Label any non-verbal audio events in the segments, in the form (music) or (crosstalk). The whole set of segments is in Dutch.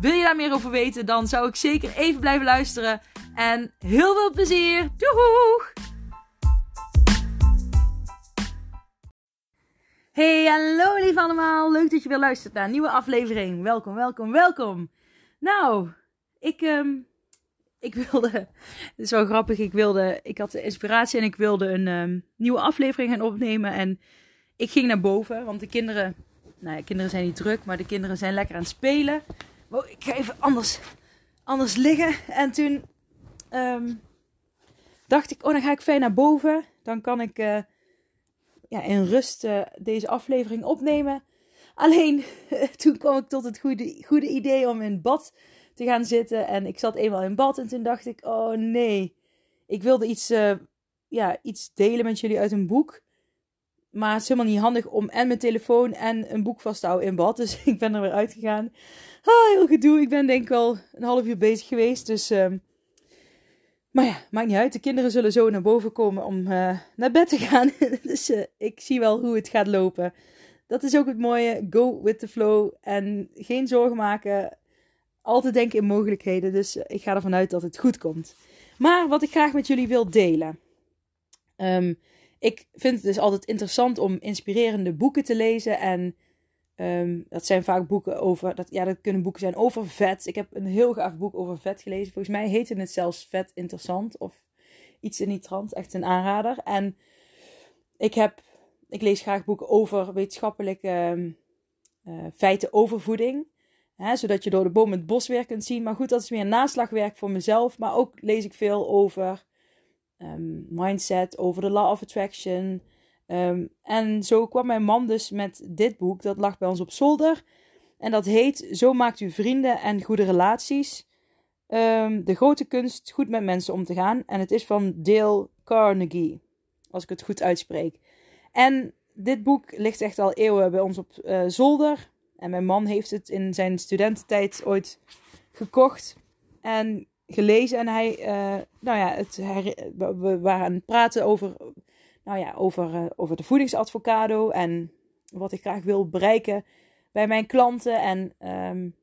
Wil je daar meer over weten, dan zou ik zeker even blijven luisteren. En heel veel plezier! Doeg! Hey, hallo lief allemaal. Leuk dat je weer luistert naar een nieuwe aflevering. Welkom, welkom, welkom. Nou, ik, um, ik wilde, het is wel grappig, ik wilde, ik had de inspiratie en ik wilde een um, nieuwe aflevering gaan opnemen. En ik ging naar boven, want de kinderen, nou ja, kinderen zijn niet druk, maar de kinderen zijn lekker aan het spelen. Ik ga even anders, anders liggen. En toen um, dacht ik, oh, dan ga ik fijn naar boven. Dan kan ik uh, ja, in rust uh, deze aflevering opnemen. Alleen, (laughs) toen kwam ik tot het goede, goede idee om in bad te gaan zitten. En ik zat eenmaal in bad en toen dacht ik, oh nee. Ik wilde iets, uh, ja, iets delen met jullie uit een boek. Maar het is helemaal niet handig om en mijn telefoon en een boek vast te houden in bad. Dus (laughs) ik ben er weer uitgegaan. Ah, heel gedoe. Ik ben denk ik wel een half uur bezig geweest. Dus, um, maar ja, maakt niet uit. De kinderen zullen zo naar boven komen om uh, naar bed te gaan. (laughs) dus uh, ik zie wel hoe het gaat lopen. Dat is ook het mooie. Go with the flow. En geen zorgen maken. Altijd denken in mogelijkheden. Dus uh, ik ga ervan uit dat het goed komt. Maar wat ik graag met jullie wil delen. Um, ik vind het dus altijd interessant om inspirerende boeken te lezen. En um, dat zijn vaak boeken over. Dat, ja, dat kunnen boeken zijn over vet. Ik heb een heel gaaf boek over vet gelezen. Volgens mij heette het zelfs Vet Interessant. Of iets in die trant. Echt een aanrader. En ik, heb, ik lees graag boeken over wetenschappelijke uh, feiten over voeding. Hè, zodat je door de boom het bos weer kunt zien. Maar goed, dat is meer naslagwerk voor mezelf. Maar ook lees ik veel over um, mindset, over de law of attraction. Um, en zo kwam mijn man dus met dit boek. Dat lag bij ons op zolder. En dat heet Zo maakt u vrienden en goede relaties. Um, de grote kunst goed met mensen om te gaan. En het is van Dale Carnegie. Als ik het goed uitspreek. En dit boek ligt echt al eeuwen bij ons op uh, zolder. En mijn man heeft het in zijn studententijd ooit gekocht. En gelezen en hij, uh, nou ja, het, we waren aan het praten over, nou ja, over, uh, over de voedingsadvocado en wat ik graag wil bereiken bij mijn klanten. En um,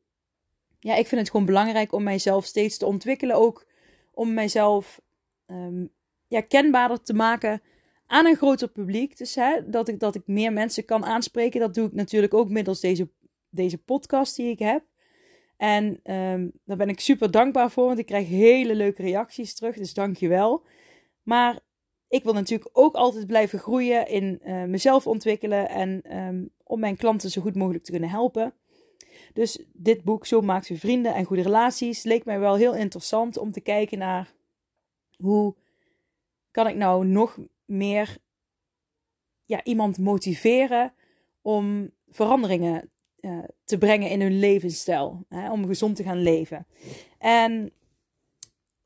ja, ik vind het gewoon belangrijk om mijzelf steeds te ontwikkelen, ook om mijzelf um, ja, kenbaarder te maken aan een groter publiek. Dus hè, dat, ik, dat ik meer mensen kan aanspreken, dat doe ik natuurlijk ook middels deze, deze podcast die ik heb. En um, daar ben ik super dankbaar voor, want ik krijg hele leuke reacties terug. Dus dank je wel. Maar ik wil natuurlijk ook altijd blijven groeien in uh, mezelf ontwikkelen en um, om mijn klanten zo goed mogelijk te kunnen helpen. Dus dit boek, Zo maakt u vrienden en goede relaties, leek mij wel heel interessant om te kijken naar hoe kan ik nou nog meer ja, iemand motiveren om veranderingen uh, te brengen in hun levensstijl. Hè, om gezond te gaan leven. En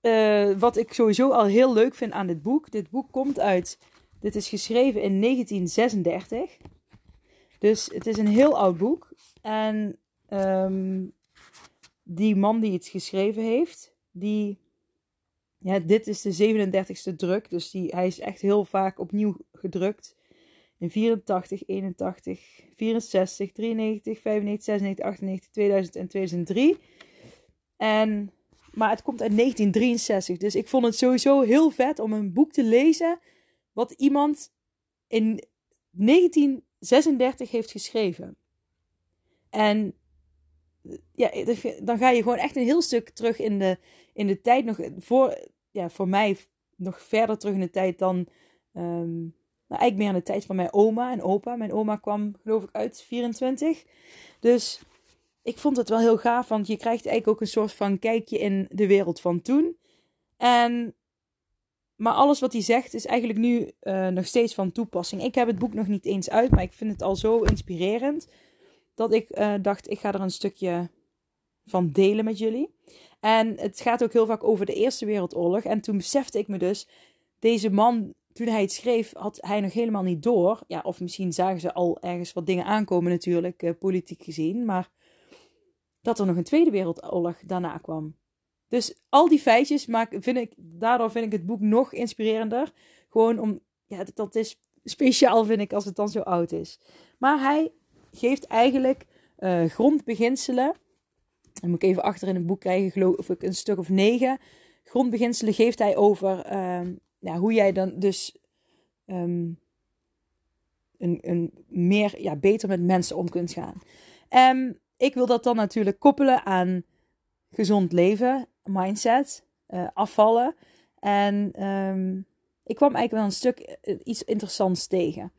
uh, wat ik sowieso al heel leuk vind aan dit boek. Dit boek komt uit. Dit is geschreven in 1936. Dus het is een heel oud boek. En um, die man die het geschreven heeft, die. Ja, dit is de 37ste druk. Dus die, hij is echt heel vaak opnieuw gedrukt in 84, 81, 64, 93, 95, 96, 98, 2000 en 2003. En, maar het komt uit 1963. Dus ik vond het sowieso heel vet om een boek te lezen. wat iemand in 1936 heeft geschreven. En ja, dan ga je gewoon echt een heel stuk terug in de, in de tijd. Nog voor, ja, voor mij nog verder terug in de tijd dan. Um, nou, eigenlijk meer aan de tijd van mijn oma en opa. Mijn oma kwam, geloof ik, uit 24. Dus ik vond het wel heel gaaf, want je krijgt eigenlijk ook een soort van kijkje in de wereld van toen. En, maar alles wat hij zegt is eigenlijk nu uh, nog steeds van toepassing. Ik heb het boek nog niet eens uit, maar ik vind het al zo inspirerend dat ik uh, dacht, ik ga er een stukje van delen met jullie. En het gaat ook heel vaak over de Eerste Wereldoorlog. En toen besefte ik me dus, deze man, toen hij het schreef, had hij nog helemaal niet door. Ja, of misschien zagen ze al ergens wat dingen aankomen natuurlijk, eh, politiek gezien. Maar dat er nog een Tweede Wereldoorlog daarna kwam. Dus al die feitjes maak, vind ik, daardoor vind ik het boek nog inspirerender. Gewoon om, ja, dat is speciaal vind ik als het dan zo oud is. Maar hij geeft eigenlijk uh, grondbeginselen. Dan moet ik even achter in het boek krijgen, geloof ik, een stuk of negen. Grondbeginselen geeft hij over uh, hoe jij dan dus um, een, een meer, ja, beter met mensen om kunt gaan. Um, ik wil dat dan natuurlijk koppelen aan gezond leven, mindset, uh, afvallen. En um, ik kwam eigenlijk wel een stuk eh, iets interessants tegen.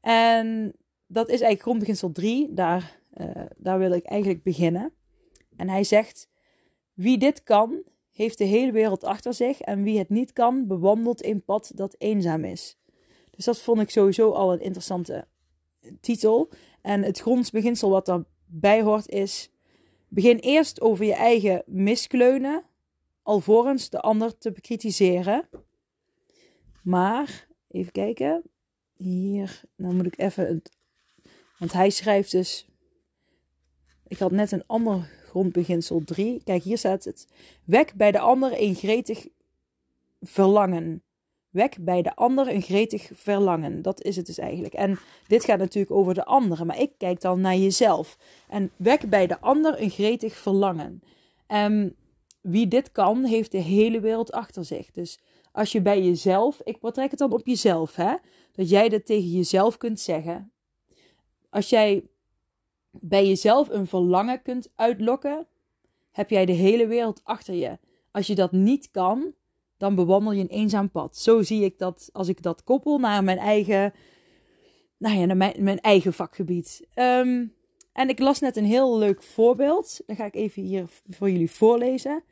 En dat is eigenlijk grondbeginsel 3. Daar, uh, daar wil ik eigenlijk beginnen. En hij zegt: Wie dit kan, heeft de hele wereld achter zich. En wie het niet kan, bewandelt een pad dat eenzaam is. Dus dat vond ik sowieso al een interessante titel. En het grondbeginsel wat daarbij hoort is: begin eerst over je eigen miskleunen, alvorens de ander te bekritiseren. Maar, even kijken. Hier, nou moet ik even. Want hij schrijft dus. Ik had net een ander grondbeginsel 3. Kijk, hier staat het. Wek bij de ander een gretig verlangen. Wek bij de ander een gretig verlangen. Dat is het dus eigenlijk. En dit gaat natuurlijk over de anderen, maar ik kijk dan naar jezelf. En wek bij de ander een gretig verlangen. En wie dit kan, heeft de hele wereld achter zich. Dus als je bij jezelf, ik betrek het dan op jezelf, hè, dat jij dat tegen jezelf kunt zeggen. Als jij bij jezelf een verlangen kunt uitlokken, heb jij de hele wereld achter je. Als je dat niet kan, dan bewandel je een eenzaam pad. Zo zie ik dat als ik dat koppel naar mijn eigen, nou ja, naar mijn, mijn eigen vakgebied. Um, en ik las net een heel leuk voorbeeld. Dan ga ik even hier voor jullie voorlezen.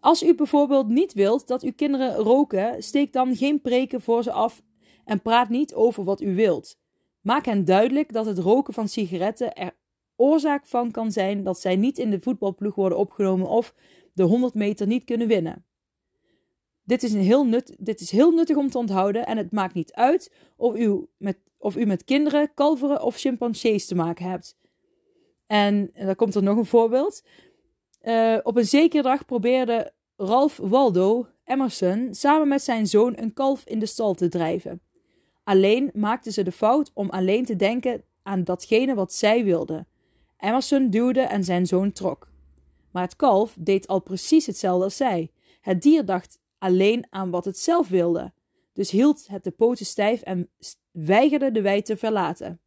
Als u bijvoorbeeld niet wilt dat uw kinderen roken, steek dan geen preken voor ze af en praat niet over wat u wilt. Maak hen duidelijk dat het roken van sigaretten er oorzaak van kan zijn dat zij niet in de voetbalploeg worden opgenomen of de 100 meter niet kunnen winnen. Dit is, heel nut, dit is heel nuttig om te onthouden en het maakt niet uit of u met, of u met kinderen, kalveren of chimpansees te maken hebt. En, en dan komt er nog een voorbeeld. Uh, op een zekere dag probeerde Ralph Waldo Emerson samen met zijn zoon een kalf in de stal te drijven. Alleen maakten ze de fout om alleen te denken aan datgene wat zij wilden. Emerson duwde en zijn zoon trok. Maar het kalf deed al precies hetzelfde als zij. Het dier dacht alleen aan wat het zelf wilde, dus hield het de poten stijf en weigerde de wei te verlaten.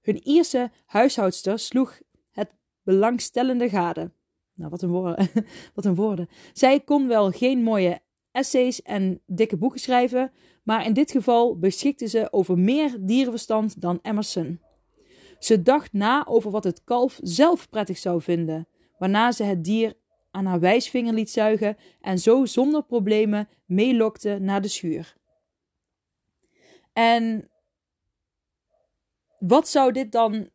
Hun Ierse huishoudster sloeg het belangstellende gade. Nou, wat een, woorden. (laughs) wat een woorden. Zij kon wel geen mooie essays en dikke boeken schrijven, maar in dit geval beschikte ze over meer dierenverstand dan Emerson. Ze dacht na over wat het kalf zelf prettig zou vinden, waarna ze het dier aan haar wijsvinger liet zuigen en zo zonder problemen meelokte naar de schuur. En wat zou dit dan,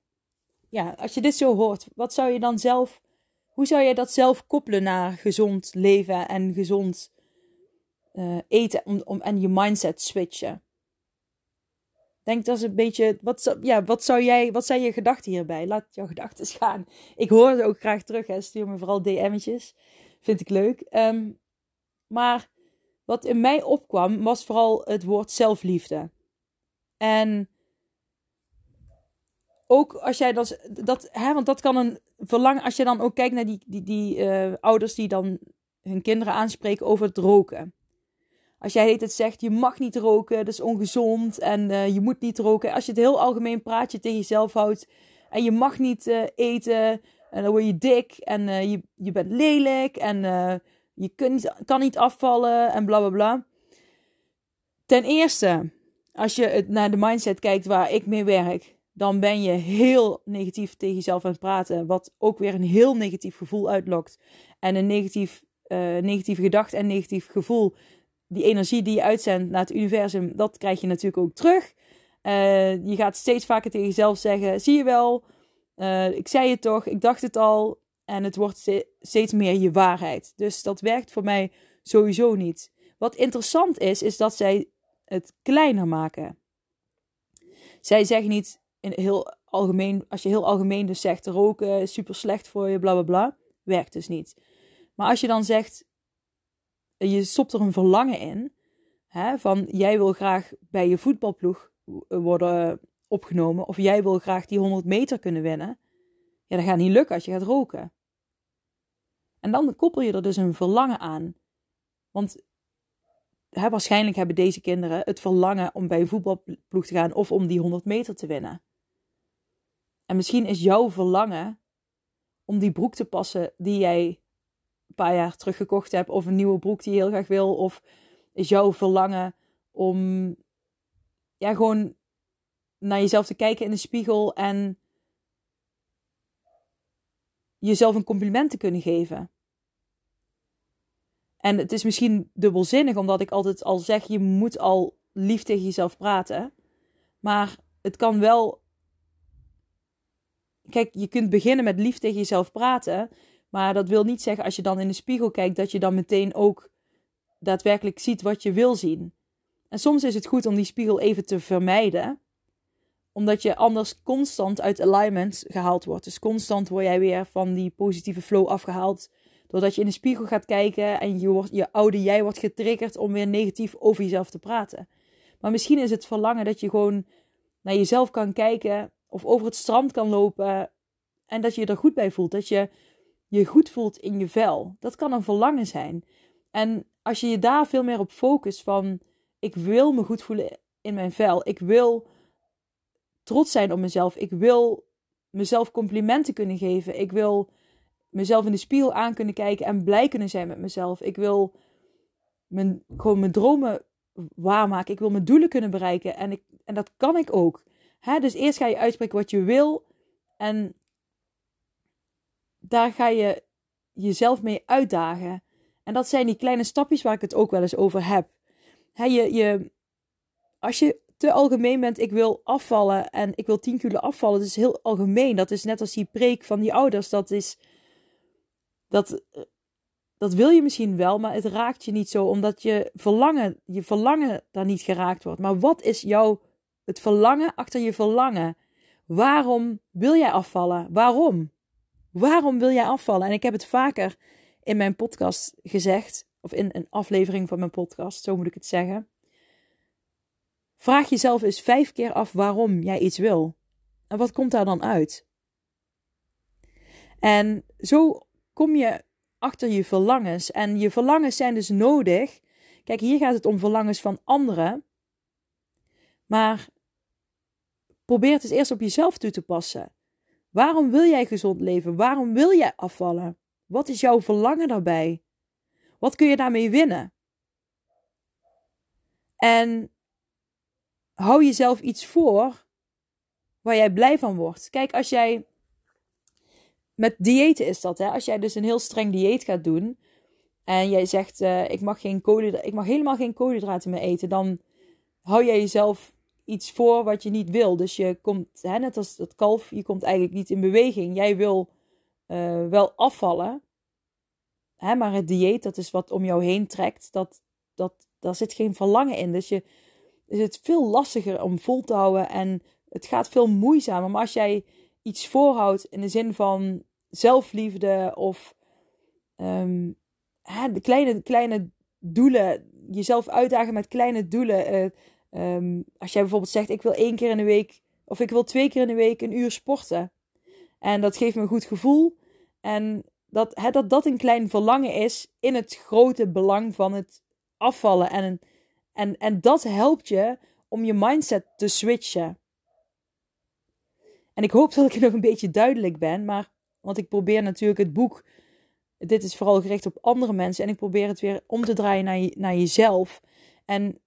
ja, als je dit zo hoort, wat zou je dan zelf hoe zou jij dat zelf koppelen naar gezond leven en gezond uh, eten om, om, en je mindset switchen? Denk dat is een beetje. Wat, ja, wat, zou jij, wat zijn je gedachten hierbij? Laat jouw gedachten (laughs) gaan. Ik hoor ze ook graag terug. Hè. Stuur me vooral DM'tjes. Vind ik leuk. Um, maar wat in mij opkwam was vooral het woord zelfliefde. En ook als jij dat, dat hè, want dat kan een verlangen, als je dan ook kijkt naar die, die, die uh, ouders die dan hun kinderen aanspreken over het roken. Als jij het zegt, je mag niet roken, dat is ongezond en uh, je moet niet roken. Als je het heel algemeen praatje tegen jezelf houdt en je mag niet uh, eten en dan word je dik en je, je bent lelijk en je kunt, kan niet afvallen en bla bla bla. Ten eerste, als je het naar de mindset kijkt waar ik mee werk, dan ben je heel negatief tegen jezelf aan het praten. Wat ook weer een heel negatief gevoel uitlokt. En een negatief, uh, negatieve gedachte en negatief gevoel. Die energie die je uitzendt naar het universum, dat krijg je natuurlijk ook terug. Uh, je gaat steeds vaker tegen jezelf zeggen: zie je wel, Uh, ik zei het toch, ik dacht het al. En het wordt steeds meer je waarheid. Dus dat werkt voor mij sowieso niet. Wat interessant is, is dat zij het kleiner maken. Zij zeggen niet in heel algemeen, als je heel algemeen dus zegt roken is super slecht voor je, bla bla bla, werkt dus niet. Maar als je dan zegt, je stopt er een verlangen in, hè, van jij wil graag bij je voetbalploeg worden opgenomen, of jij wil graag die 100 meter kunnen winnen, ja, dat gaat niet lukken als je gaat roken. En dan koppel je er dus een verlangen aan. Want hè, waarschijnlijk hebben deze kinderen het verlangen om bij een voetbalploeg te gaan of om die 100 meter te winnen. En misschien is jouw verlangen om die broek te passen die jij paar jaar terug gekocht hebt, of een nieuwe broek die je heel graag wil, of is jouw verlangen om ja, gewoon naar jezelf te kijken in de spiegel en jezelf een compliment te kunnen geven. En het is misschien dubbelzinnig, omdat ik altijd al zeg: je moet al lief tegen jezelf praten. Maar het kan wel. Kijk, je kunt beginnen met lief tegen jezelf praten. Maar dat wil niet zeggen als je dan in de spiegel kijkt, dat je dan meteen ook daadwerkelijk ziet wat je wil zien. En soms is het goed om die spiegel even te vermijden, omdat je anders constant uit alignment gehaald wordt. Dus constant word jij weer van die positieve flow afgehaald Doordat je in de spiegel gaat kijken en je, wordt, je oude jij wordt getriggerd om weer negatief over jezelf te praten. Maar misschien is het verlangen dat je gewoon naar jezelf kan kijken of over het strand kan lopen en dat je je er goed bij voelt. Dat je je goed voelt in je vel. Dat kan een verlangen zijn. En als je je daar veel meer op focust van ik wil me goed voelen in mijn vel. Ik wil trots zijn op mezelf. Ik wil mezelf complimenten kunnen geven. Ik wil mezelf in de spiegel aan kunnen kijken en blij kunnen zijn met mezelf. Ik wil mijn, gewoon mijn dromen waarmaken. Ik wil mijn doelen kunnen bereiken. En, ik, en dat kan ik ook. Dus eerst ga je uitspreken wat je wil. En daar ga je jezelf mee uitdagen. En dat zijn die kleine stapjes waar ik het ook wel eens over heb. Je, je, als je te algemeen bent, ik wil afvallen en ik wil 10 kilo afvallen, dat is heel algemeen. Dat is net als die preek van die ouders. Dat is dat, dat wil je misschien wel, maar het raakt je niet zo, omdat je verlangen, je verlangen daar niet geraakt wordt. Maar wat is jouw, het verlangen achter je verlangen? Waarom wil jij afvallen? Waarom? Waarom wil jij afvallen? En ik heb het vaker in mijn podcast gezegd, of in een aflevering van mijn podcast, zo moet ik het zeggen. Vraag jezelf eens vijf keer af waarom jij iets wil. En wat komt daar dan uit? En zo kom je achter je verlangens. En je verlangens zijn dus nodig. Kijk, hier gaat het om verlangens van anderen. Maar probeer het eens eerst op jezelf toe te passen. Waarom wil jij gezond leven? Waarom wil jij afvallen? Wat is jouw verlangen daarbij? Wat kun je daarmee winnen? En hou jezelf iets voor waar jij blij van wordt. Kijk, als jij met diëten is dat, hè? Als jij dus een heel streng dieet gaat doen en jij zegt: uh, ik, mag geen ik mag helemaal geen koolhydraten meer eten, dan hou jij jezelf iets voor wat je niet wil. Dus je komt, hè, net als dat kalf, je komt eigenlijk niet in beweging. Jij wil uh, wel afvallen, hè, maar het dieet, dat is wat om jou heen trekt, dat, dat, daar zit geen verlangen in. Dus je, is het veel lastiger om vol te houden en het gaat veel moeizamer. Maar als jij iets voorhoudt in de zin van zelfliefde of um, hè, de kleine, kleine doelen, jezelf uitdagen met kleine doelen. Uh, um, als jij bijvoorbeeld zegt, ik wil één keer in de week of ik wil twee keer in de week een uur sporten. En dat geeft me een goed gevoel. En dat, hè, dat dat een klein verlangen is in het grote belang van het afvallen. En, en, en dat helpt je om je mindset te switchen. En ik hoop dat ik nog een beetje duidelijk ben, maar want ik probeer natuurlijk het boek. Dit is vooral gericht op andere mensen. En ik probeer het weer om te draaien naar, je, naar jezelf. En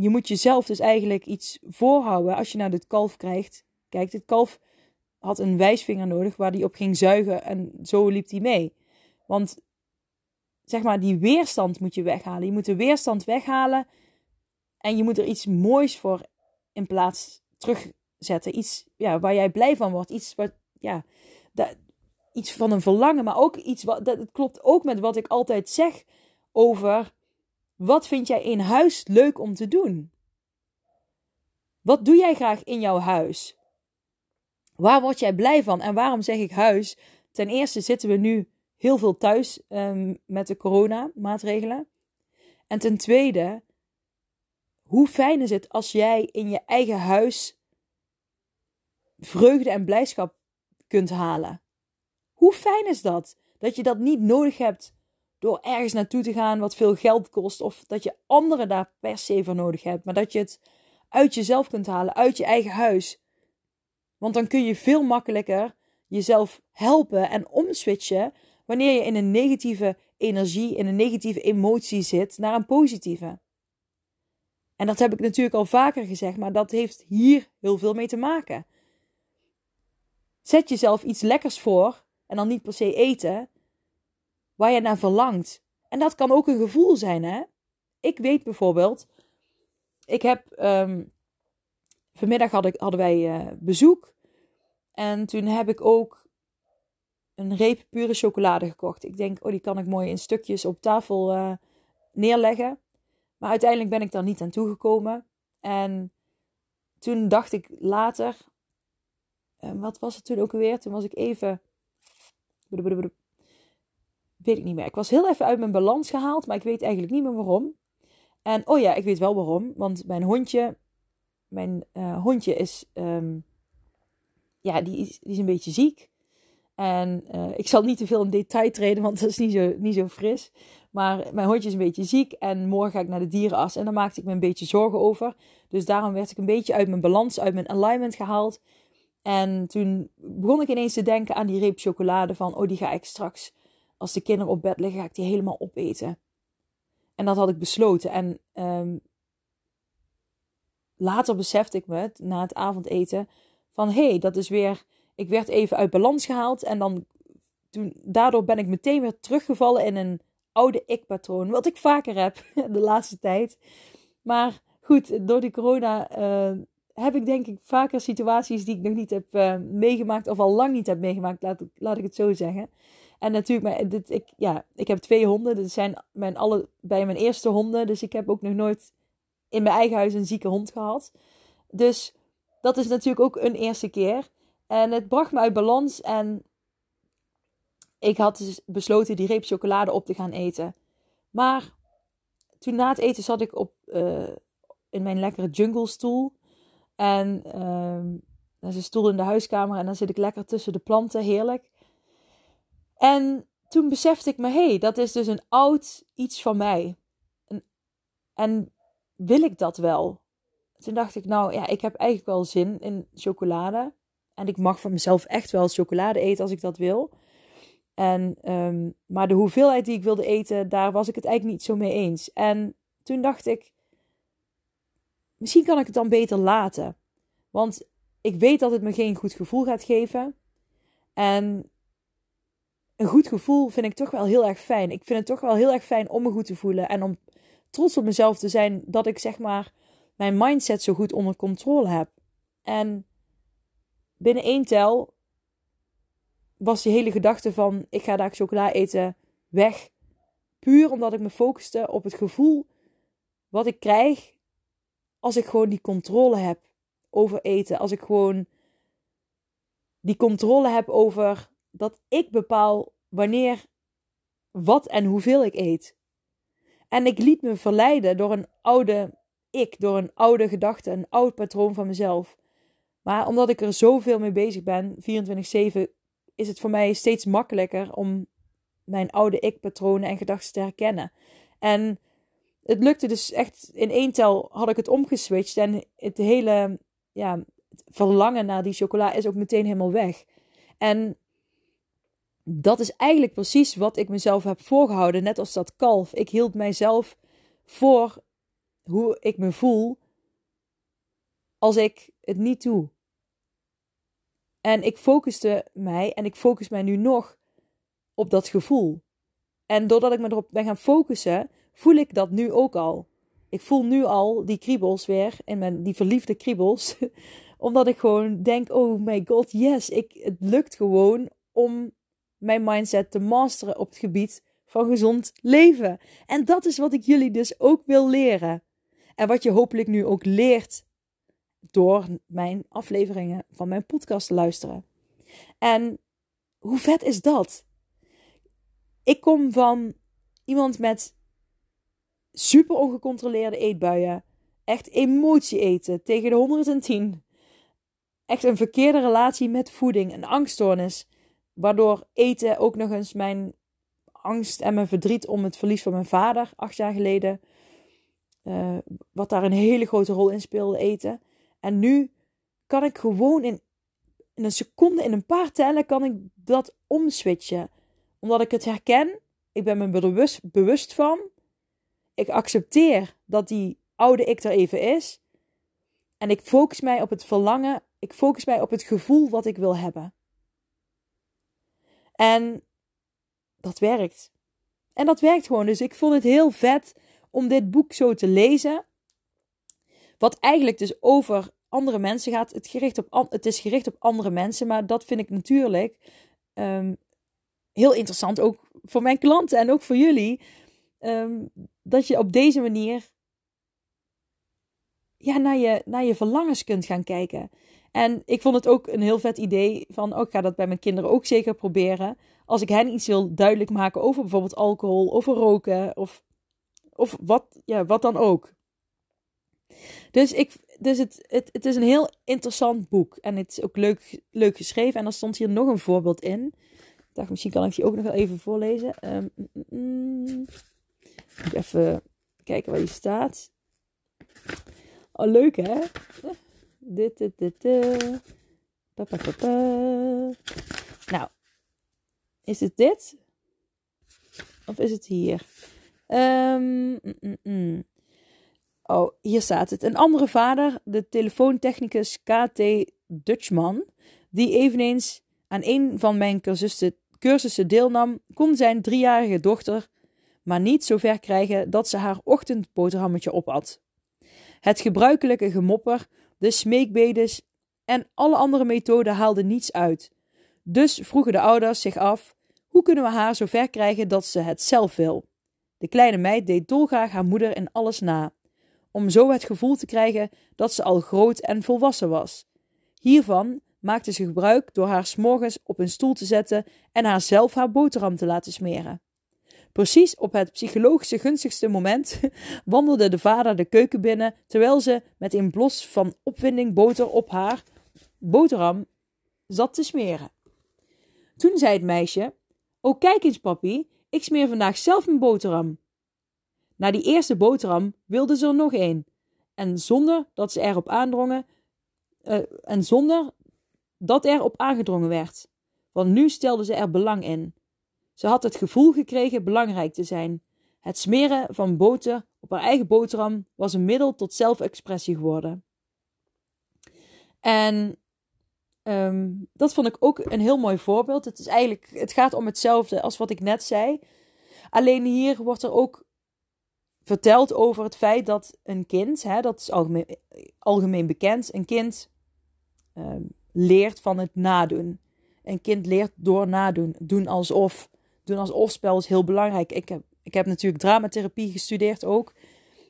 je moet jezelf dus eigenlijk iets voorhouden als je naar dit kalf krijgt. Kijk, dit kalf had een wijsvinger nodig waar hij op ging zuigen. En zo liep hij mee. Want zeg maar, die weerstand moet je weghalen. Je moet de weerstand weghalen. En je moet er iets moois voor in plaats terug zetten. Iets ja, waar jij blij van wordt. Iets wat, ja, dat, iets van een verlangen, maar ook iets wat, dat, het klopt ook met wat ik altijd zeg over wat vind jij in huis leuk om te doen? Wat doe jij graag in jouw huis? Waar word jij blij van? En waarom zeg ik huis? Ten eerste zitten we nu heel veel thuis um, met de coronamaatregelen. En ten tweede, hoe fijn is het als jij in je eigen huis vreugde en blijdschap kunt halen? Hoe fijn is dat? Dat je dat niet nodig hebt door ergens naartoe te gaan wat veel geld kost. Of dat je anderen daar per se voor nodig hebt. Maar dat je het uit jezelf kunt halen, uit je eigen huis. Want dan kun je veel makkelijker jezelf helpen en omswitchen wanneer je in een negatieve energie, in een negatieve emotie zit, naar een positieve. En dat heb ik natuurlijk al vaker gezegd, maar dat heeft hier heel veel mee te maken. Zet jezelf iets lekkers voor, en dan niet per se eten, waar je naar verlangt. En dat kan ook een gevoel zijn, hè? Ik weet bijvoorbeeld, ik heb, um, vanmiddag hadden wij uh, bezoek. En toen heb ik ook een reep pure chocolade gekocht. Ik denk, oh, die kan ik mooi in stukjes op tafel uh, neerleggen. Maar uiteindelijk ben ik daar niet aan toegekomen. En toen dacht ik later, uh, wat was het toen ook alweer? Toen was ik even Weet ik niet meer. Ik was heel even uit mijn balans gehaald, maar ik weet eigenlijk niet meer waarom. En oh ja, ik weet wel waarom. Want mijn hondje, mijn uh, hondje is, um, ja, die is, die is een beetje ziek. En uh, ik zal niet te veel in detail treden, want dat is niet zo, niet zo fris. Maar mijn hondje is een beetje ziek en morgen ga ik naar de dierenarts. En daar maakte ik me een beetje zorgen over. Dus daarom werd ik een beetje uit mijn balans, uit mijn alignment gehaald. En toen begon ik ineens te denken aan die reep chocolade van, oh die ga ik straks, als de kinderen op bed liggen, ga ik die helemaal opeten. En dat had ik besloten. En um, later besefte ik me, na het avondeten, van hé, hey, dat is weer, ik werd even uit balans gehaald. En dan, toen, daardoor ben ik meteen weer teruggevallen in een oude ik-patroon. Wat ik vaker heb (laughs) de laatste tijd. Maar goed, door die corona uh, heb ik denk ik vaker situaties die ik nog niet heb uh, meegemaakt of al lang niet heb meegemaakt, laat, laat ik het zo zeggen. En natuurlijk, maar dit, ik, ja, ik heb twee honden. Dit zijn mijn alle, bij mijn eerste honden. Dus ik heb ook nog nooit in mijn eigen huis een zieke hond gehad. Dus dat is natuurlijk ook een eerste keer. En het bracht me uit balans. En ik had dus besloten die reep chocolade op te gaan eten. Maar toen na het eten zat ik op, uh, in mijn lekkere jungle stoel. En um, er is een stoel in de huiskamer en dan zit ik lekker tussen de planten, heerlijk. En toen besefte ik me, hé, hey, dat is dus een oud iets van mij. En, en wil ik dat wel? Toen dacht ik, nou ja, ik heb eigenlijk wel zin in chocolade. En ik mag van mezelf echt wel chocolade eten als ik dat wil. En, um, maar de hoeveelheid die ik wilde eten, daar was ik het eigenlijk niet zo mee eens. En toen dacht ik, misschien kan ik het dan beter laten. Want ik weet dat het me geen goed gevoel gaat geven. En een goed gevoel vind ik toch wel heel erg fijn. Ik vind het toch wel heel erg fijn om me goed te voelen. En om trots op mezelf te zijn dat ik zeg maar mijn mindset zo goed onder controle heb. En binnen één tel was die hele gedachte van ik ga daar chocola eten weg. Puur omdat ik me focuste op het gevoel wat ik krijg als ik gewoon die controle heb over eten. Als ik gewoon die controle heb over dat ik bepaal wanneer, wat en hoeveel ik eet. En ik liet me verleiden door een oude ik, door een oude gedachte, een oud patroon van mezelf. Maar omdat ik er zoveel mee bezig ben, 24-7, is het voor mij steeds makkelijker om mijn oude ik-patronen en gedachten te herkennen. En het lukte dus echt in één tel had ik het omgeswitcht en het hele ja, verlangen naar die chocola is ook meteen helemaal weg. En dat is eigenlijk precies wat ik mezelf heb voorgehouden, net als dat kalf. Ik hield mijzelf voor hoe ik me voel als ik het niet doe. En ik focuste mij, en ik focus mij nu nog op dat gevoel. En doordat ik me erop ben gaan focussen, voel ik dat nu ook al. Ik voel nu al die kriebels weer, in mijn, die verliefde kriebels, (laughs) Omdat ik gewoon denk: oh my god, yes, ik, het lukt gewoon om mijn mindset te masteren op het gebied van gezond leven. En dat is wat ik jullie dus ook wil leren. En wat je hopelijk nu ook leert door mijn afleveringen van mijn podcast te luisteren. En hoe vet is dat? Ik kom van iemand met super ongecontroleerde eetbuien. Echt emotie eten tegen de 110. Echt een verkeerde relatie met voeding, een angststoornis. Waardoor eten ook nog eens mijn angst en mijn verdriet om het verlies van mijn vader, acht jaar geleden. Uh, wat daar een hele grote rol in speelde, eten. En nu kan ik gewoon in, in een seconde, in een paar tellen, kan ik dat omswitchen. Omdat ik het herken. Ik ben me bewust, bewust van. Ik accepteer dat die oude ik er even is. En ik focus mij op het verlangen. Ik focus mij op het gevoel wat ik wil hebben. En dat werkt. En dat werkt gewoon. Dus ik vond het heel vet om dit boek zo te lezen. Wat eigenlijk dus over andere mensen gaat. Het, gericht op, het is gericht op andere mensen, maar dat vind ik natuurlijk um, heel interessant. Ook voor mijn klanten en ook voor jullie. Um, dat je op deze manier ja, naar, je, naar je verlangens kunt gaan kijken. En ik vond het ook een heel vet idee van, oh, ik ga dat bij mijn kinderen ook zeker proberen. Als ik hen iets wil duidelijk maken over bijvoorbeeld alcohol, over roken of, of wat, ja, wat dan ook. Dus, ik, dus het, het, het is een heel interessant boek. En het is ook leuk, leuk geschreven. En er stond hier nog een voorbeeld in. Ik dacht, misschien kan ik die ook nog wel even voorlezen. Um, mm, even kijken waar die staat. Oh, leuk hè? Dit, dit, dit. Pa. Nou, is het dit? Of is het hier? Um, mm, mm. Oh, hier staat het. Een andere vader, de telefoontechnicus KT Dutchman, die eveneens aan een van mijn cursussen, cursussen deelnam, kon zijn driejarige dochter maar niet zover krijgen dat ze haar ochtendboterhammetje opat. Het gebruikelijke gemopper, de smeekbedes en alle andere methoden haalden niets uit. Dus vroegen de ouders zich af: hoe kunnen we haar zover krijgen dat ze het zelf wil? De kleine meid deed dolgraag haar moeder in alles na om zo het gevoel te krijgen dat ze al groot en volwassen was. Hiervan maakte ze gebruik door haar s'morgens op een stoel te zetten en haar zelf haar boterham te laten smeren. Precies op het psychologisch gunstigste moment (laughs) wandelde de vader de keuken binnen terwijl ze met een blos van opwinding boter op haar boterham zat te smeren. Toen zei het meisje: O, kijk eens, papi, ik smeer vandaag zelf mijn boterham. Na die eerste boterham wilde ze er nog een. En zonder dat ze erop aandrongen. Uh, en zonder dat er op aangedrongen werd. Want nu stelde ze er belang in. Ze had het gevoel gekregen belangrijk te zijn. Het smeren van boter op haar eigen boterham was een middel tot zelfexpressie geworden. En um, dat vond ik ook een heel mooi voorbeeld. Het, is eigenlijk, het gaat om hetzelfde als wat ik net zei. Alleen hier wordt er ook vertelt over het feit dat een kind, hè, dat is algemeen, algemeen bekend, een kind uh, leert van het nadoen. Een kind leert door nadoen. Doen alsof. Doen alsof spel is heel belangrijk. Ik heb, ik heb natuurlijk dramatherapie gestudeerd ook.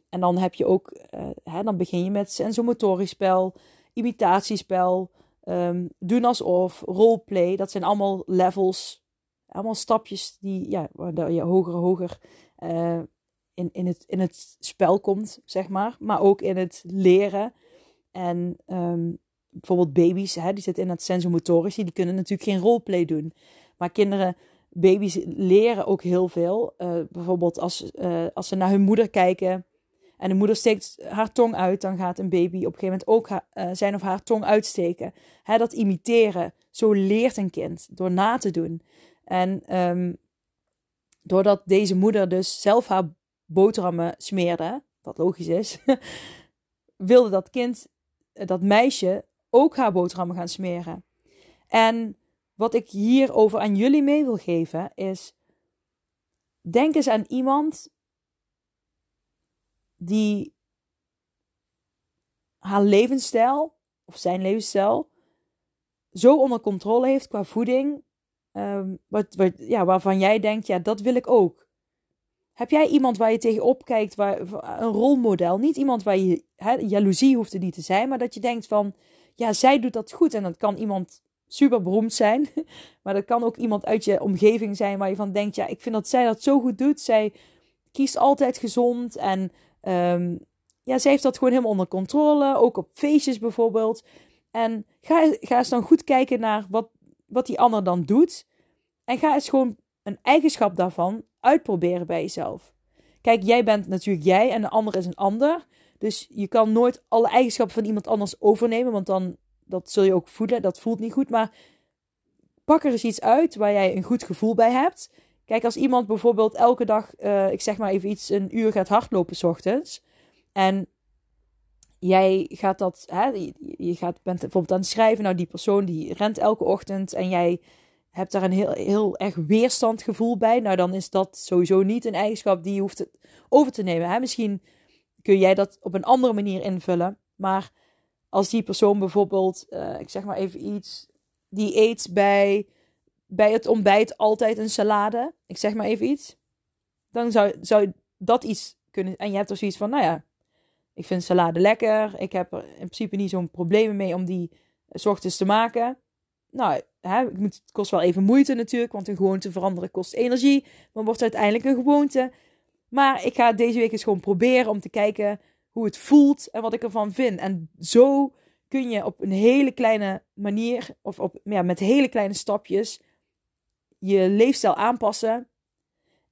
En dan heb je ook, uh, hè, dan begin je met sensomotorisch spel, imitatiespel, um, doen alsof, roleplay. Dat zijn allemaal levels, allemaal stapjes die, ja, waar je hoger, hoger uh, in, in, het, in het spel komt, zeg maar. Maar ook in het leren. En um, bijvoorbeeld baby's, hè, die zitten in het sensomotorische, die kunnen natuurlijk geen roleplay doen. Maar kinderen, baby's leren ook heel veel. Uh, bijvoorbeeld als, uh, als ze naar hun moeder kijken en de moeder steekt haar tong uit, dan gaat een baby op een gegeven moment ook uh, zijn of haar tong uitsteken. Hè, dat imiteren, zo leert een kind door na te doen. En um, doordat deze moeder dus zelf haar boterhammen smeerde, wat logisch is, (laughs) wilde dat kind, dat meisje, ook haar boterhammen gaan smeren. En wat ik hierover aan jullie mee wil geven is: denk eens aan iemand die haar levensstijl of zijn levensstijl zo onder controle heeft qua voeding, ehm, wat, wat, ja, waarvan jij denkt, ja, dat wil ik ook. Heb jij iemand waar je tegenop kijkt, waar, een rolmodel? Niet iemand waar je, jaloezie hoeft er niet te zijn, maar dat je denkt van, ja, zij doet dat goed. En dat kan iemand super beroemd zijn, (laughs) maar dat kan ook iemand uit je omgeving zijn waar je van denkt, ja, ik vind dat zij dat zo goed doet. Zij kiest altijd gezond en ehm, ja, zij heeft dat gewoon helemaal onder controle, ook op feestjes bijvoorbeeld. En ga, ga eens dan goed kijken naar wat, wat die ander dan doet. En ga eens gewoon een eigenschap daarvan uitproberen bij jezelf. Kijk, jij bent natuurlijk jij en de ander is een ander. Dus je kan nooit alle eigenschappen van iemand anders overnemen, want dan dat zul je ook voelen. Dat voelt niet goed. Maar pak er eens iets uit waar jij een goed gevoel bij hebt. Kijk, als iemand bijvoorbeeld elke dag, uh, ik zeg maar even iets, een uur gaat hardlopen s ochtends. En jij gaat dat, hè, je gaat, bent bijvoorbeeld aan het schrijven. Nou, die persoon die rent elke ochtend en jij hebt daar een heel, heel erg weerstandgevoel bij. Nou, dan is dat sowieso niet een eigenschap die je hoeft over te nemen. Hè? Misschien kun jij dat op een andere manier invullen. Maar als die persoon bijvoorbeeld, uh, ik zeg maar even iets, die eet bij, bij het ontbijt altijd een salade. Ik zeg maar even iets. Dan zou, zou dat iets kunnen. En je hebt er zoiets van, nou ja, ik vind salade lekker. Ik heb er in principe niet zo'n probleem mee om die s ochtends te maken. Nou, hè, het kost wel even moeite natuurlijk, want een gewoonte veranderen kost energie. Maar wordt uiteindelijk een gewoonte. Maar ik ga deze week eens gewoon proberen om te kijken hoe het voelt en wat ik ervan vind. En zo kun je op een hele kleine manier, of op, ja, met hele kleine stapjes, je leefstijl aanpassen.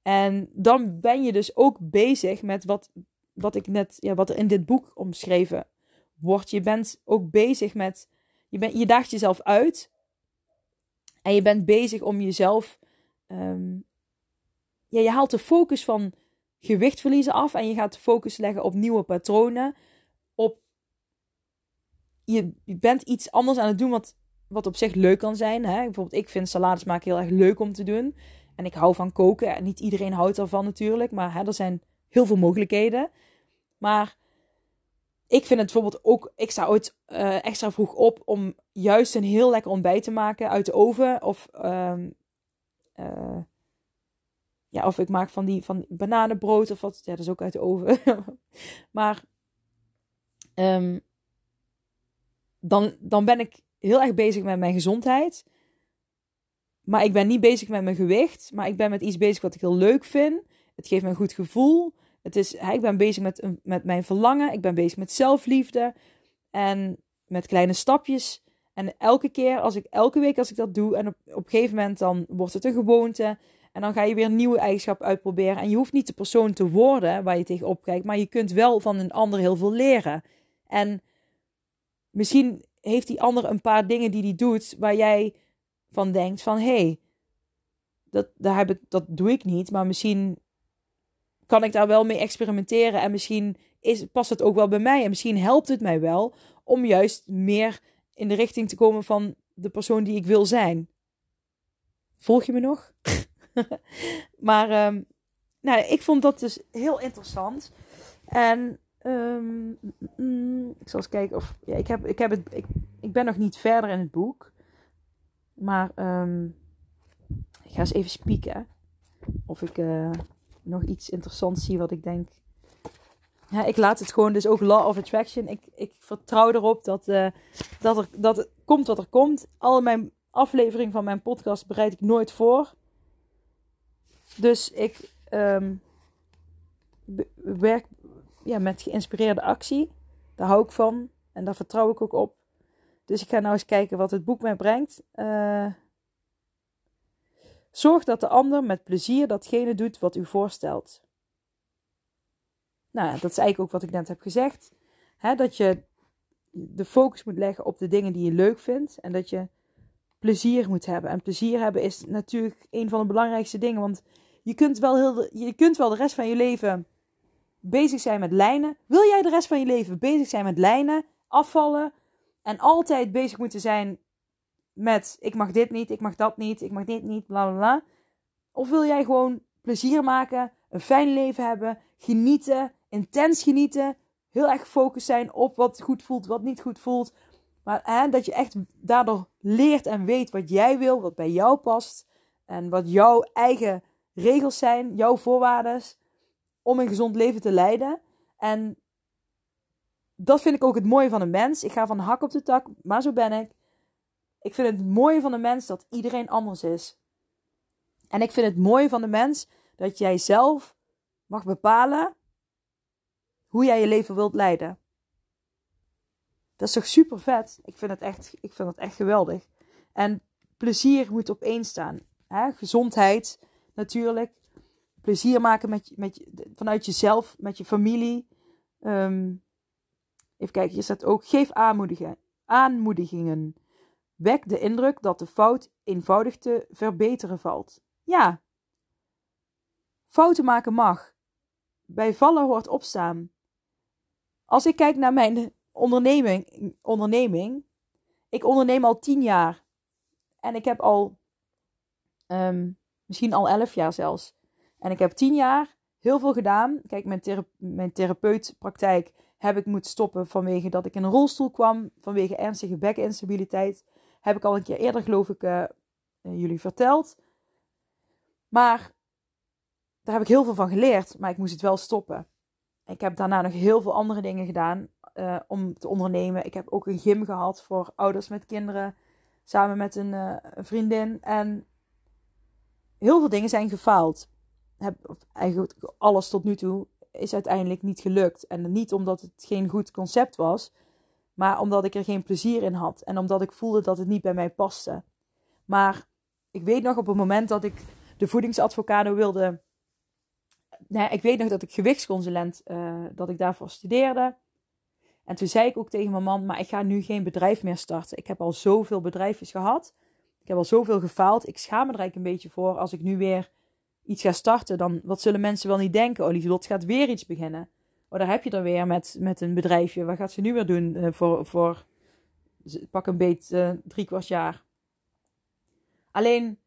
En dan ben je dus ook bezig met wat, wat ik net, ja, wat er in dit boek omschreven wordt. Je bent ook bezig met, je, bent, je daagt jezelf uit. En je bent bezig om jezelf, um, ja, je haalt de focus van gewicht verliezen af en je gaat focus leggen op nieuwe patronen. Op je, bent iets anders aan het doen wat, wat op zich leuk kan zijn. Hè? Bijvoorbeeld, ik vind salades maken heel erg leuk om te doen. En ik hou van koken. En niet iedereen houdt ervan natuurlijk. Maar hè, er zijn heel veel mogelijkheden. Maar ik vind het bijvoorbeeld ook. Ik sta ooit uh, extra vroeg op om juist een heel lekker ontbijt te maken uit de oven. Of um, uh, of ik maak van die van bananenbrood of wat. Dat is ook uit de oven. (laughs) maar um, dan, dan ben ik heel erg bezig met mijn gezondheid. Maar ik ben niet bezig met mijn gewicht. Maar ik ben met iets bezig wat ik heel leuk vind. Het geeft me een goed gevoel. Het is, ik ben bezig met, met mijn verlangen. Ik ben bezig met zelfliefde. En met kleine stapjes. En elke keer, als ik, elke week als ik dat doe. En op, op een gegeven moment dan wordt het een gewoonte. En dan ga je weer een nieuwe eigenschap uitproberen. En je hoeft niet de persoon te worden waar je tegenop kijkt. Maar je kunt wel van een ander heel veel leren. En misschien heeft die ander een paar dingen die hij doet. Waar jij van denkt van... Hé, hey, dat, daar heb ik, dat doe ik niet. Maar misschien kan ik daar wel mee experimenteren. En misschien is, past het ook wel bij mij. En misschien helpt het mij wel om juist meer in de richting te komen van de persoon die ik wil zijn. Volg je me nog? (laughs) (laughs) maar um, nou, ik vond dat dus heel interessant. En um, mm, ik zal eens kijken of. Ja, ik, heb, ik, heb het, ik, ik ben nog niet verder in het boek. Maar um, ik ga eens even spieken. Of ik uh, nog iets interessants zie wat ik denk. Ja, ik laat het gewoon dus ook Law of Attraction. Ik, ik vertrouw erop dat, uh, dat, er, dat het komt wat er komt. Al mijn aflevering van mijn podcast bereid ik nooit voor. Dus ik um, werk ja, met geïnspireerde actie. Daar hou ik van en daar vertrouw ik ook op. Dus ik ga nou eens kijken wat het boek mij brengt. Uh, zorg dat de ander met plezier datgene doet wat u voorstelt. Nou, dat is eigenlijk ook wat ik net heb gezegd. dat je de focus moet leggen op de dingen die je leuk vindt. En dat je plezier moet hebben. En plezier hebben is natuurlijk een van de belangrijkste dingen. Want je kunt wel, heel de, je kunt wel de rest van je leven bezig zijn met lijnen. Wil jij de rest van je leven bezig zijn met lijnen, afvallen en altijd bezig moeten zijn met ik mag dit niet, ik mag dat niet, ik mag dit niet, bla bla bla. Of wil jij gewoon plezier maken, een fijn leven hebben, genieten, intens genieten, heel erg gefocust zijn op wat goed voelt, wat niet goed voelt, Maar dat je echt daardoor leert en weet wat jij wil, wat bij jou past. En wat jouw eigen regels zijn, jouw voorwaarden om een gezond leven te leiden. En dat vind ik ook het mooie van een mens. Ik ga van hak op de tak, maar zo ben ik. Ik vind het mooie van de mens dat iedereen anders is. En ik vind het mooie van de mens dat jij zelf mag bepalen hoe jij je leven wilt leiden. Dat is toch super vet? Ik vind het echt, ik vind het echt geweldig. En plezier moet op één staan. Hè? Gezondheid natuurlijk. Plezier maken met, met, vanuit jezelf, met je familie. Um, even kijken, je staat ook. Geef aanmoedigen, aanmoedigingen. Wek de indruk dat de fout eenvoudig te verbeteren valt. Ja. Fouten maken mag. Bij vallen hoort opstaan. Als ik kijk naar mijn onderneming, onderneming ik onderneem al tien jaar. En ik heb al, um, misschien al elf jaar zelfs. En ik heb tien jaar heel veel gedaan. Kijk, mijn, thera mijn therapeutpraktijk heb ik moeten stoppen vanwege dat ik in een rolstoel kwam. Vanwege ernstige bekinstabiliteit. Heb ik al een keer eerder, geloof ik, uh, jullie verteld. Maar daar heb ik heel veel van geleerd. Maar ik moest het wel stoppen. Ik heb daarna nog heel veel andere dingen gedaan uh, om te ondernemen. Ik heb ook een gym gehad voor ouders met kinderen. Samen met een, een vriendin. En heel veel dingen zijn gefaald. Heb, eigenlijk alles tot nu toe is uiteindelijk niet gelukt. En niet omdat het geen goed concept was. Maar omdat ik er geen plezier in had. En omdat ik voelde dat het niet bij mij paste. Maar ik weet nog op het moment dat ik de voedingsadvocado wilde nee, ik weet nog dat ik gewichtsconsulent, uh, dat ik daarvoor studeerde. En toen zei ik ook tegen mijn man, maar ik ga nu geen bedrijf meer starten. Ik heb al zoveel bedrijfjes gehad. Ik heb al zoveel gefaald. Ik schaam me er eigenlijk een beetje voor als ik nu weer iets ga starten. Dan, wat zullen mensen wel niet denken? Oh, Lieselot gaat weer iets beginnen. Oh, daar heb je dan weer met, met een bedrijfje. Wat gaat ze nu weer doen uh, voor, voor pak een beet uh, drie kwart jaar? Alleen,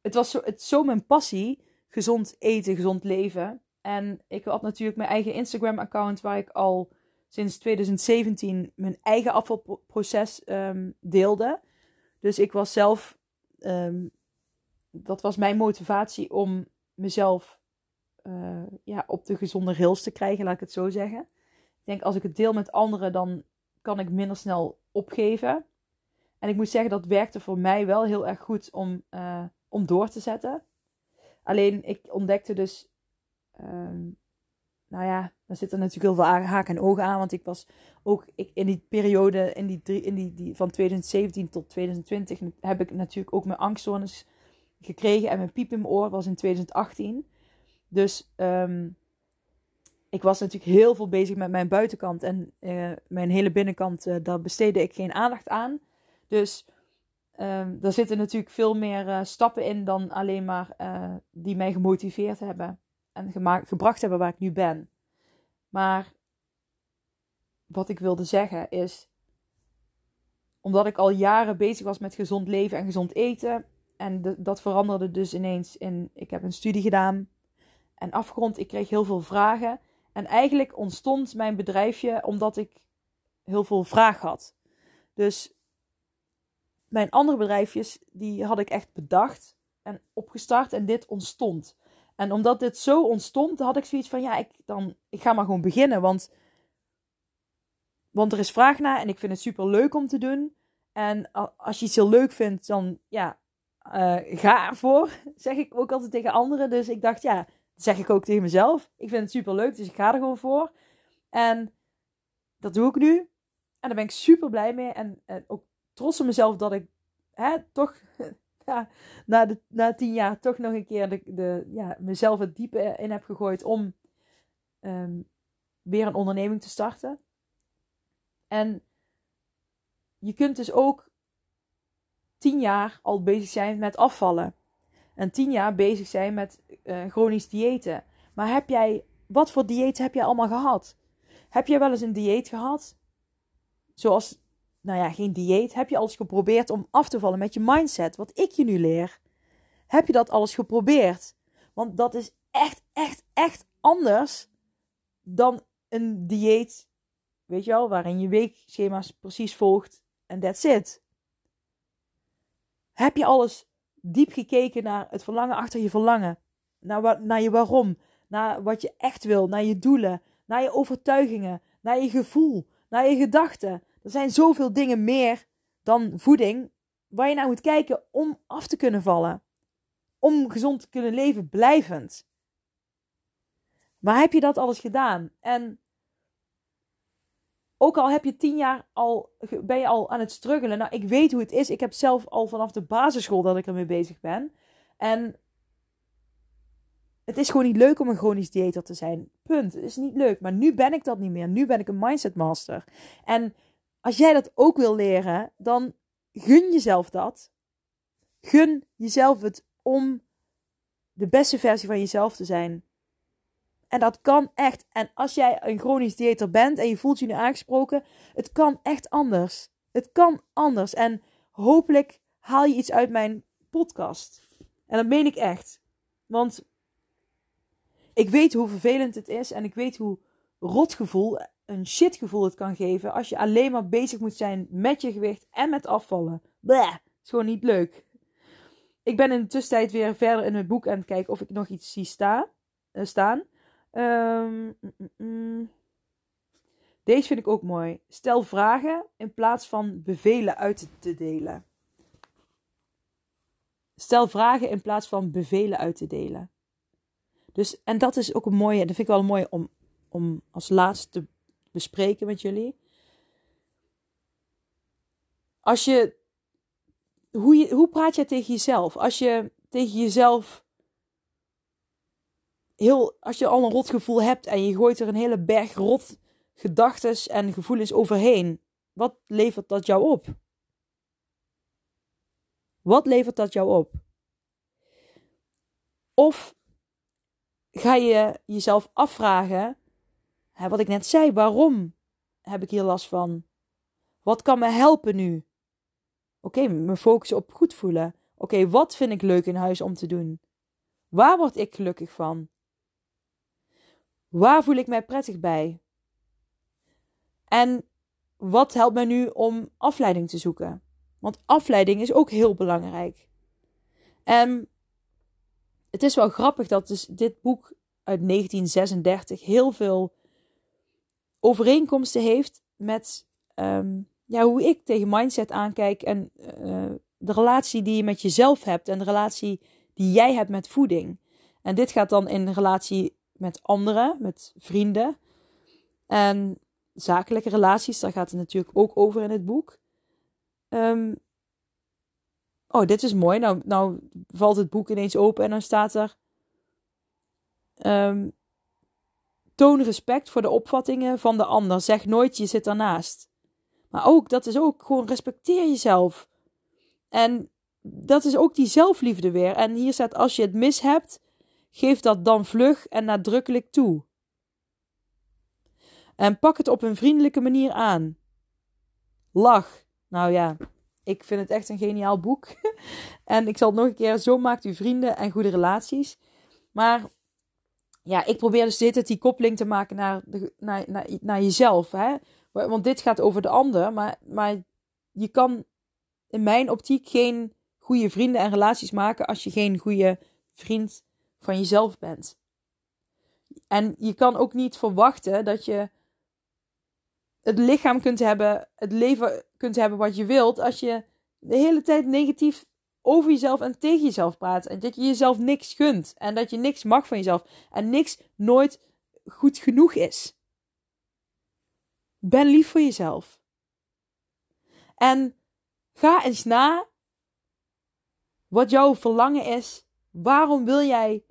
het was zo, het, zo mijn passie gezond eten, gezond leven. En ik had natuurlijk mijn eigen Instagram-account waar ik al sinds 2017 mijn eigen afvalproces um, deelde. Dus ik was zelf, um, dat was mijn motivatie om mezelf uh, ja, op de gezonde rails te krijgen, laat ik het zo zeggen. Ik denk als ik het deel met anderen, dan kan ik minder snel opgeven. En ik moet zeggen, dat werkte voor mij wel heel erg goed om, uh, om door te zetten. Alleen ik ontdekte dus, um, nou ja, daar zitten natuurlijk heel veel haken en ogen aan. Want ik was ook ik, in die periode, in die, in die, van 2017 tot 2020, heb ik natuurlijk ook mijn angstzones gekregen. En mijn piep in mijn oor was in 2018. Dus um, ik was natuurlijk heel veel bezig met mijn buitenkant. En uh, mijn hele binnenkant, uh, daar besteedde ik geen aandacht aan. Dus Um, er zitten natuurlijk veel meer uh, stappen in dan alleen maar die mij gemotiveerd hebben en gebracht hebben waar ik nu ben. Maar wat ik wilde zeggen is, omdat ik al jaren bezig was met gezond leven en gezond eten, en dat veranderde dus ineens in, ik heb een studie gedaan en afgerond, ik kreeg heel veel vragen. En eigenlijk ontstond mijn bedrijfje omdat ik heel veel vraag had. Dus mijn andere bedrijfjes, die had ik echt bedacht en opgestart en dit ontstond. En omdat dit zo ontstond, had ik zoiets van, ja, ik, dan, ik ga maar gewoon beginnen. Want, want er is vraag naar en ik vind het super leuk om te doen. En als je iets heel leuk vindt, dan ja, uh, ga ervoor. (laughs) Zeg ik ook altijd tegen anderen. Dus ik dacht, ja, dat zeg ik ook tegen mezelf. Ik vind het super leuk, dus ik ga er gewoon voor. En dat doe ik nu. En daar ben ik super blij mee. En, en ook trots op mezelf dat ik hè, toch ja, na, de, na tien jaar toch nog een keer de, de, ja, mezelf het diepe in heb gegooid om um, weer een onderneming te starten. En je kunt dus ook tien jaar al bezig zijn met afvallen. En tien jaar bezig zijn met uh, chronisch diëten. Maar heb jij, wat voor dieet heb jij allemaal gehad? Heb jij wel eens een dieet gehad? Zoals nou ja, geen dieet. Heb je alles geprobeerd om af te vallen met je mindset? Wat ik je nu leer. Heb je dat alles geprobeerd? Want dat is echt, echt, echt anders dan een dieet weet je wel, waarin je weekschema's precies volgt en that's it. Heb je alles diep gekeken naar het verlangen achter je verlangen? Naar, je waarom? Naar wat je echt wil? Naar je doelen? Naar je overtuigingen? Naar je gevoel? Naar je gedachten? Er zijn zoveel dingen meer dan voeding waar je naar moet kijken om af te kunnen vallen. Om gezond te kunnen leven, blijvend. Maar heb je dat alles gedaan? En ook al heb je tien jaar al, ben je al aan het struggelen. Nou, ik weet hoe het is. Ik heb zelf al vanaf de basisschool dat ik ermee bezig ben. En het is gewoon niet leuk om een chronisch dieet te zijn. Punt. Het is niet leuk. Maar nu ben ik dat niet meer. Nu ben ik een mindset master. En als jij dat ook wil leren, dan gun jezelf dat. Gun jezelf het om de beste versie van jezelf te zijn. En dat kan echt. En als jij een chronisch dieter bent en je voelt je nu aangesproken, het kan echt anders. Het kan anders. En hopelijk haal je iets uit mijn podcast. En dat meen ik echt. Want ik weet hoe vervelend het is en ik weet hoe rotgevoel, een shitgevoel het kan geven als je alleen maar bezig moet zijn met je gewicht en met afvallen. Bleh, is gewoon niet leuk. Ik ben in de tussentijd weer verder in het boek aan het kijken of ik nog iets zie uh, staan. Um, mm, mm. Deze vind ik ook mooi. Stel vragen in plaats van bevelen uit te delen. Stel vragen in plaats van bevelen uit te delen. Dus, en dat is ook een mooie, dat vind ik wel mooi om, om als laatste te bespreken met jullie. Als je, hoe, je, hoe praat je tegen jezelf? Als je tegen jezelf heel, als je al een rotgevoel hebt en je gooit er een hele berg rot gedachten en gevoelens overheen, wat levert dat jou op? Wat levert dat jou op? Of ga je jezelf afvragen, wat ik net zei, waarom heb ik hier last van? Wat kan me helpen nu? Oké, me focussen op goed voelen. Oké, wat vind ik leuk in huis om te doen? Waar word ik gelukkig van? Waar voel ik mij prettig bij? En wat helpt mij nu om afleiding te zoeken? Want afleiding is ook heel belangrijk. En het is wel grappig dat dus dit boek uit 1936 heel veel overeenkomsten heeft met ehm, ja, hoe ik tegen mindset aankijk en uh, de relatie die je met jezelf hebt en de relatie die jij hebt met voeding. En dit gaat dan in relatie met anderen, met vrienden. En zakelijke relaties, daar gaat het natuurlijk ook over in het boek. Um, oh, dit is mooi. Nou, nou valt het boek ineens open en dan staat er. Um, toon respect voor de opvattingen van de ander. Zeg nooit je zit ernaast. Maar ook, dat is ook gewoon respecteer jezelf. En dat is ook die zelfliefde weer. En hier staat: als je het mis hebt, Geef dat dan vlug en nadrukkelijk toe. En pak het op een vriendelijke manier aan. Lach. Nou ja, ik vind het echt een geniaal boek. (laughs) en ik zal het nog een keer. Zo maakt u vrienden en goede relaties. Maar ja, ik probeer dus dit die koppeling te maken naar, de, naar, naar, naar jezelf. Hè? Want dit gaat over de ander. Maar, maar je kan in mijn optiek geen goede vrienden en relaties maken als je geen goede vriend van jezelf bent. En je kan ook niet verwachten dat je het lichaam kunt hebben, het leven kunt hebben wat je wilt, als je de hele tijd negatief over jezelf en tegen jezelf praat. En dat je jezelf niks gunt. En dat je niks mag van jezelf. En niks nooit goed genoeg is. Ben lief voor jezelf. En ga eens na wat jouw verlangen is. Waarom wil jij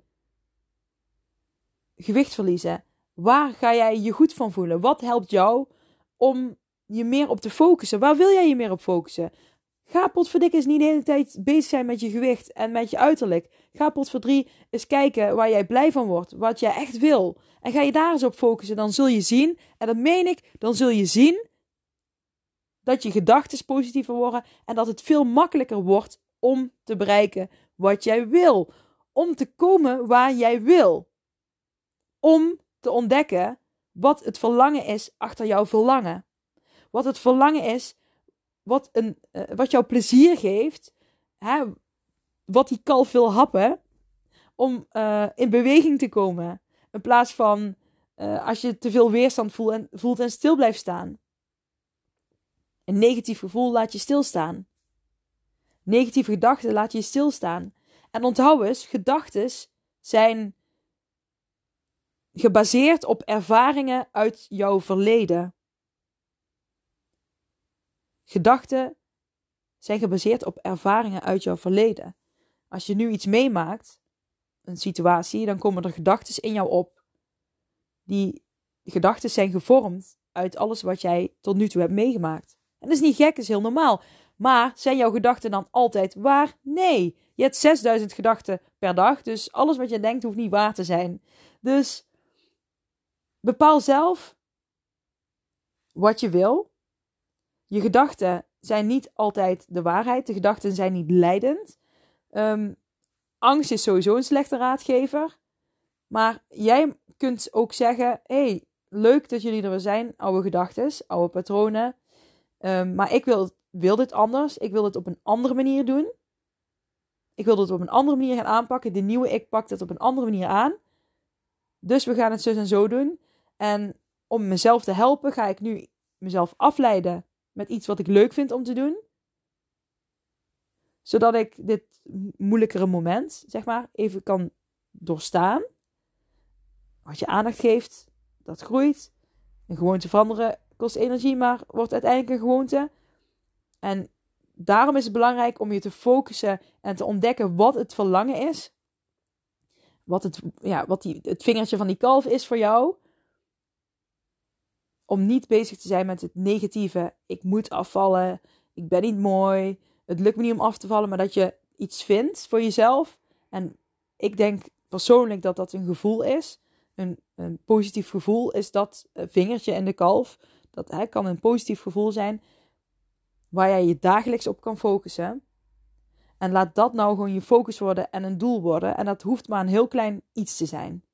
gewicht verliezen? Waar ga jij je goed van voelen? Wat helpt jou om je meer op te focussen? Waar wil jij je meer op focussen? Ga potverdikke eens niet de hele tijd bezig zijn met je gewicht en met je uiterlijk. Ga potverdrie eens kijken waar jij blij van wordt, wat jij echt wil. En ga je daar eens op focussen, dan zul je zien, en dat meen ik, dan zul je zien dat je gedachten positiever worden en dat het veel makkelijker wordt om te bereiken wat jij wil. Om te komen waar jij wil om te ontdekken wat het verlangen is achter jouw verlangen. Wat het verlangen is, wat, een, uh, wat jou plezier geeft. Hè? Wat die kalf wil happen om uh, in beweging te komen. In plaats van uh, als je te veel weerstand voelt en, voelt en stil blijft staan. Een negatief gevoel laat je stilstaan. Negatieve gedachten laat je stilstaan. En onthoud eens, gedachten zijn gebaseerd op ervaringen uit jouw verleden. Gedachten zijn gebaseerd op ervaringen uit jouw verleden. Als je nu iets meemaakt, een situatie, dan komen er gedachten in jou op. Die gedachten zijn gevormd uit alles wat jij tot nu toe hebt meegemaakt. En dat is niet gek, dat is heel normaal. Maar zijn jouw gedachten dan altijd waar? Nee. Je hebt 6000 gedachten per dag, dus alles wat je denkt hoeft niet waar te zijn. Dus bepaal zelf wat je wil. Je gedachten zijn niet altijd de waarheid. De gedachten zijn niet leidend. Um, angst is sowieso een slechte raadgever. Maar jij kunt ook zeggen: hey, leuk dat jullie er weer zijn, oude gedachten, oude patronen. Um, maar ik wil, wil dit anders. Ik wil het op een andere manier doen. Ik wil het op een andere manier gaan aanpakken. De nieuwe ik pakt het op een andere manier aan. Dus we gaan het zo en zo doen. En om mezelf te helpen, ga ik nu mezelf afleiden met iets wat ik leuk vind om te doen. Zodat ik dit moeilijkere moment, zeg maar, even kan doorstaan. Wat je aandacht geeft, dat groeit. Een gewoonte veranderen kost energie, maar wordt uiteindelijk een gewoonte. En daarom is het belangrijk om je te focussen en te ontdekken wat het verlangen is. Wat, het, ja, wat die, het vingertje van die kalf is voor jou. Om niet bezig te zijn met het negatieve. Ik moet afvallen. Ik ben niet mooi. Het lukt me niet om af te vallen. Maar dat je iets vindt voor jezelf. En ik denk persoonlijk dat dat een gevoel is. Een, een positief gevoel is dat vingertje in de kalf. Dat hè, kan een positief gevoel zijn. Waar jij je dagelijks op kan focussen. En laat dat nou gewoon je focus worden en een doel worden. En dat hoeft maar een heel klein iets te zijn.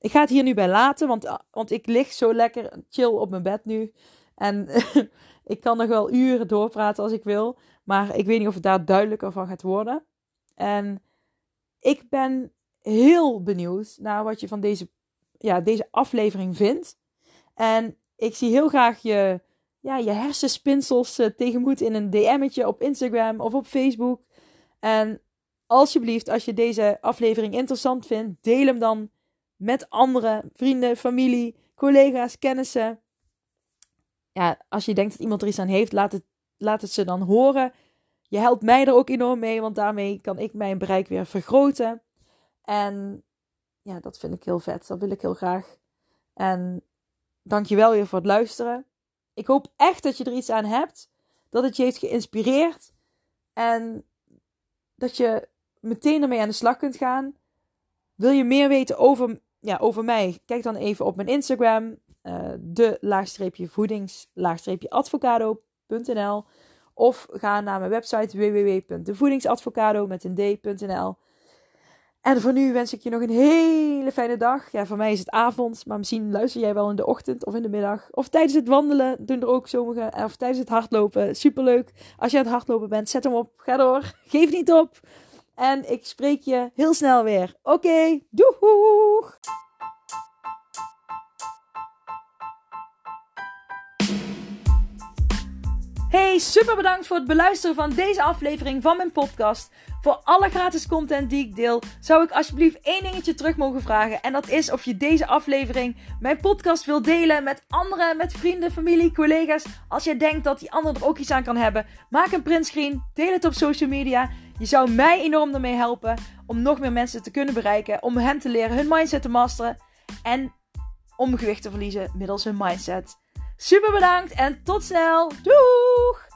Ik ga het hier nu bij laten, want, want ik lig zo lekker chill op mijn bed nu. En (laughs) ik kan nog wel uren doorpraten als ik wil. Maar ik weet niet of het daar duidelijker van gaat worden. En ik ben heel benieuwd naar wat je van deze, ja, deze aflevering vindt. En ik zie heel graag je, ja, je hersenspinsels uh, tegemoet in een DM'tje op Instagram of op Facebook. En alsjeblieft, als je deze aflevering interessant vindt, deel hem dan met andere vrienden, familie, collega's, kennissen. Ja, als je denkt dat iemand er iets aan heeft, laat het, laat het ze dan horen. Je helpt mij er ook enorm mee, want daarmee kan ik mijn bereik weer vergroten. En ja, dat vind ik heel vet. Dat wil ik heel graag. En dankjewel weer voor het luisteren. Ik hoop echt dat je er iets aan hebt. Dat het je heeft geïnspireerd. En dat je meteen ermee aan de slag kunt gaan. Wil je meer weten over ja, over mij, kijk dan even op mijn Instagram, uh, de laagstreepje voedings advocado.nl of ga naar mijn website www.devoedingsadvocado met een d.nl. En voor nu wens ik je nog een hele fijne dag. Ja, voor mij is het avond, maar misschien luister jij wel in de ochtend of in de middag. Of tijdens het wandelen doen er ook sommigen. Of tijdens het hardlopen. Superleuk. Als je aan het hardlopen bent, zet hem op. Ga door. Geef niet op. En ik spreek je heel snel weer. Oké, okay, doeg! Hey, super bedankt voor het beluisteren van deze aflevering van mijn podcast. Voor alle gratis content die ik deel, zou ik alsjeblieft één dingetje terug mogen vragen. En dat is of je deze aflevering, mijn podcast, wil delen met anderen, met vrienden, familie, collega's. Als jij denkt dat die ander er ook iets aan kan hebben, maak een printscreen, deel het op social media. Je zou mij enorm ermee helpen om nog meer mensen te kunnen bereiken, om hen te leren hun mindset te masteren en om gewicht te verliezen middels hun mindset. Super bedankt en tot snel. Doeg!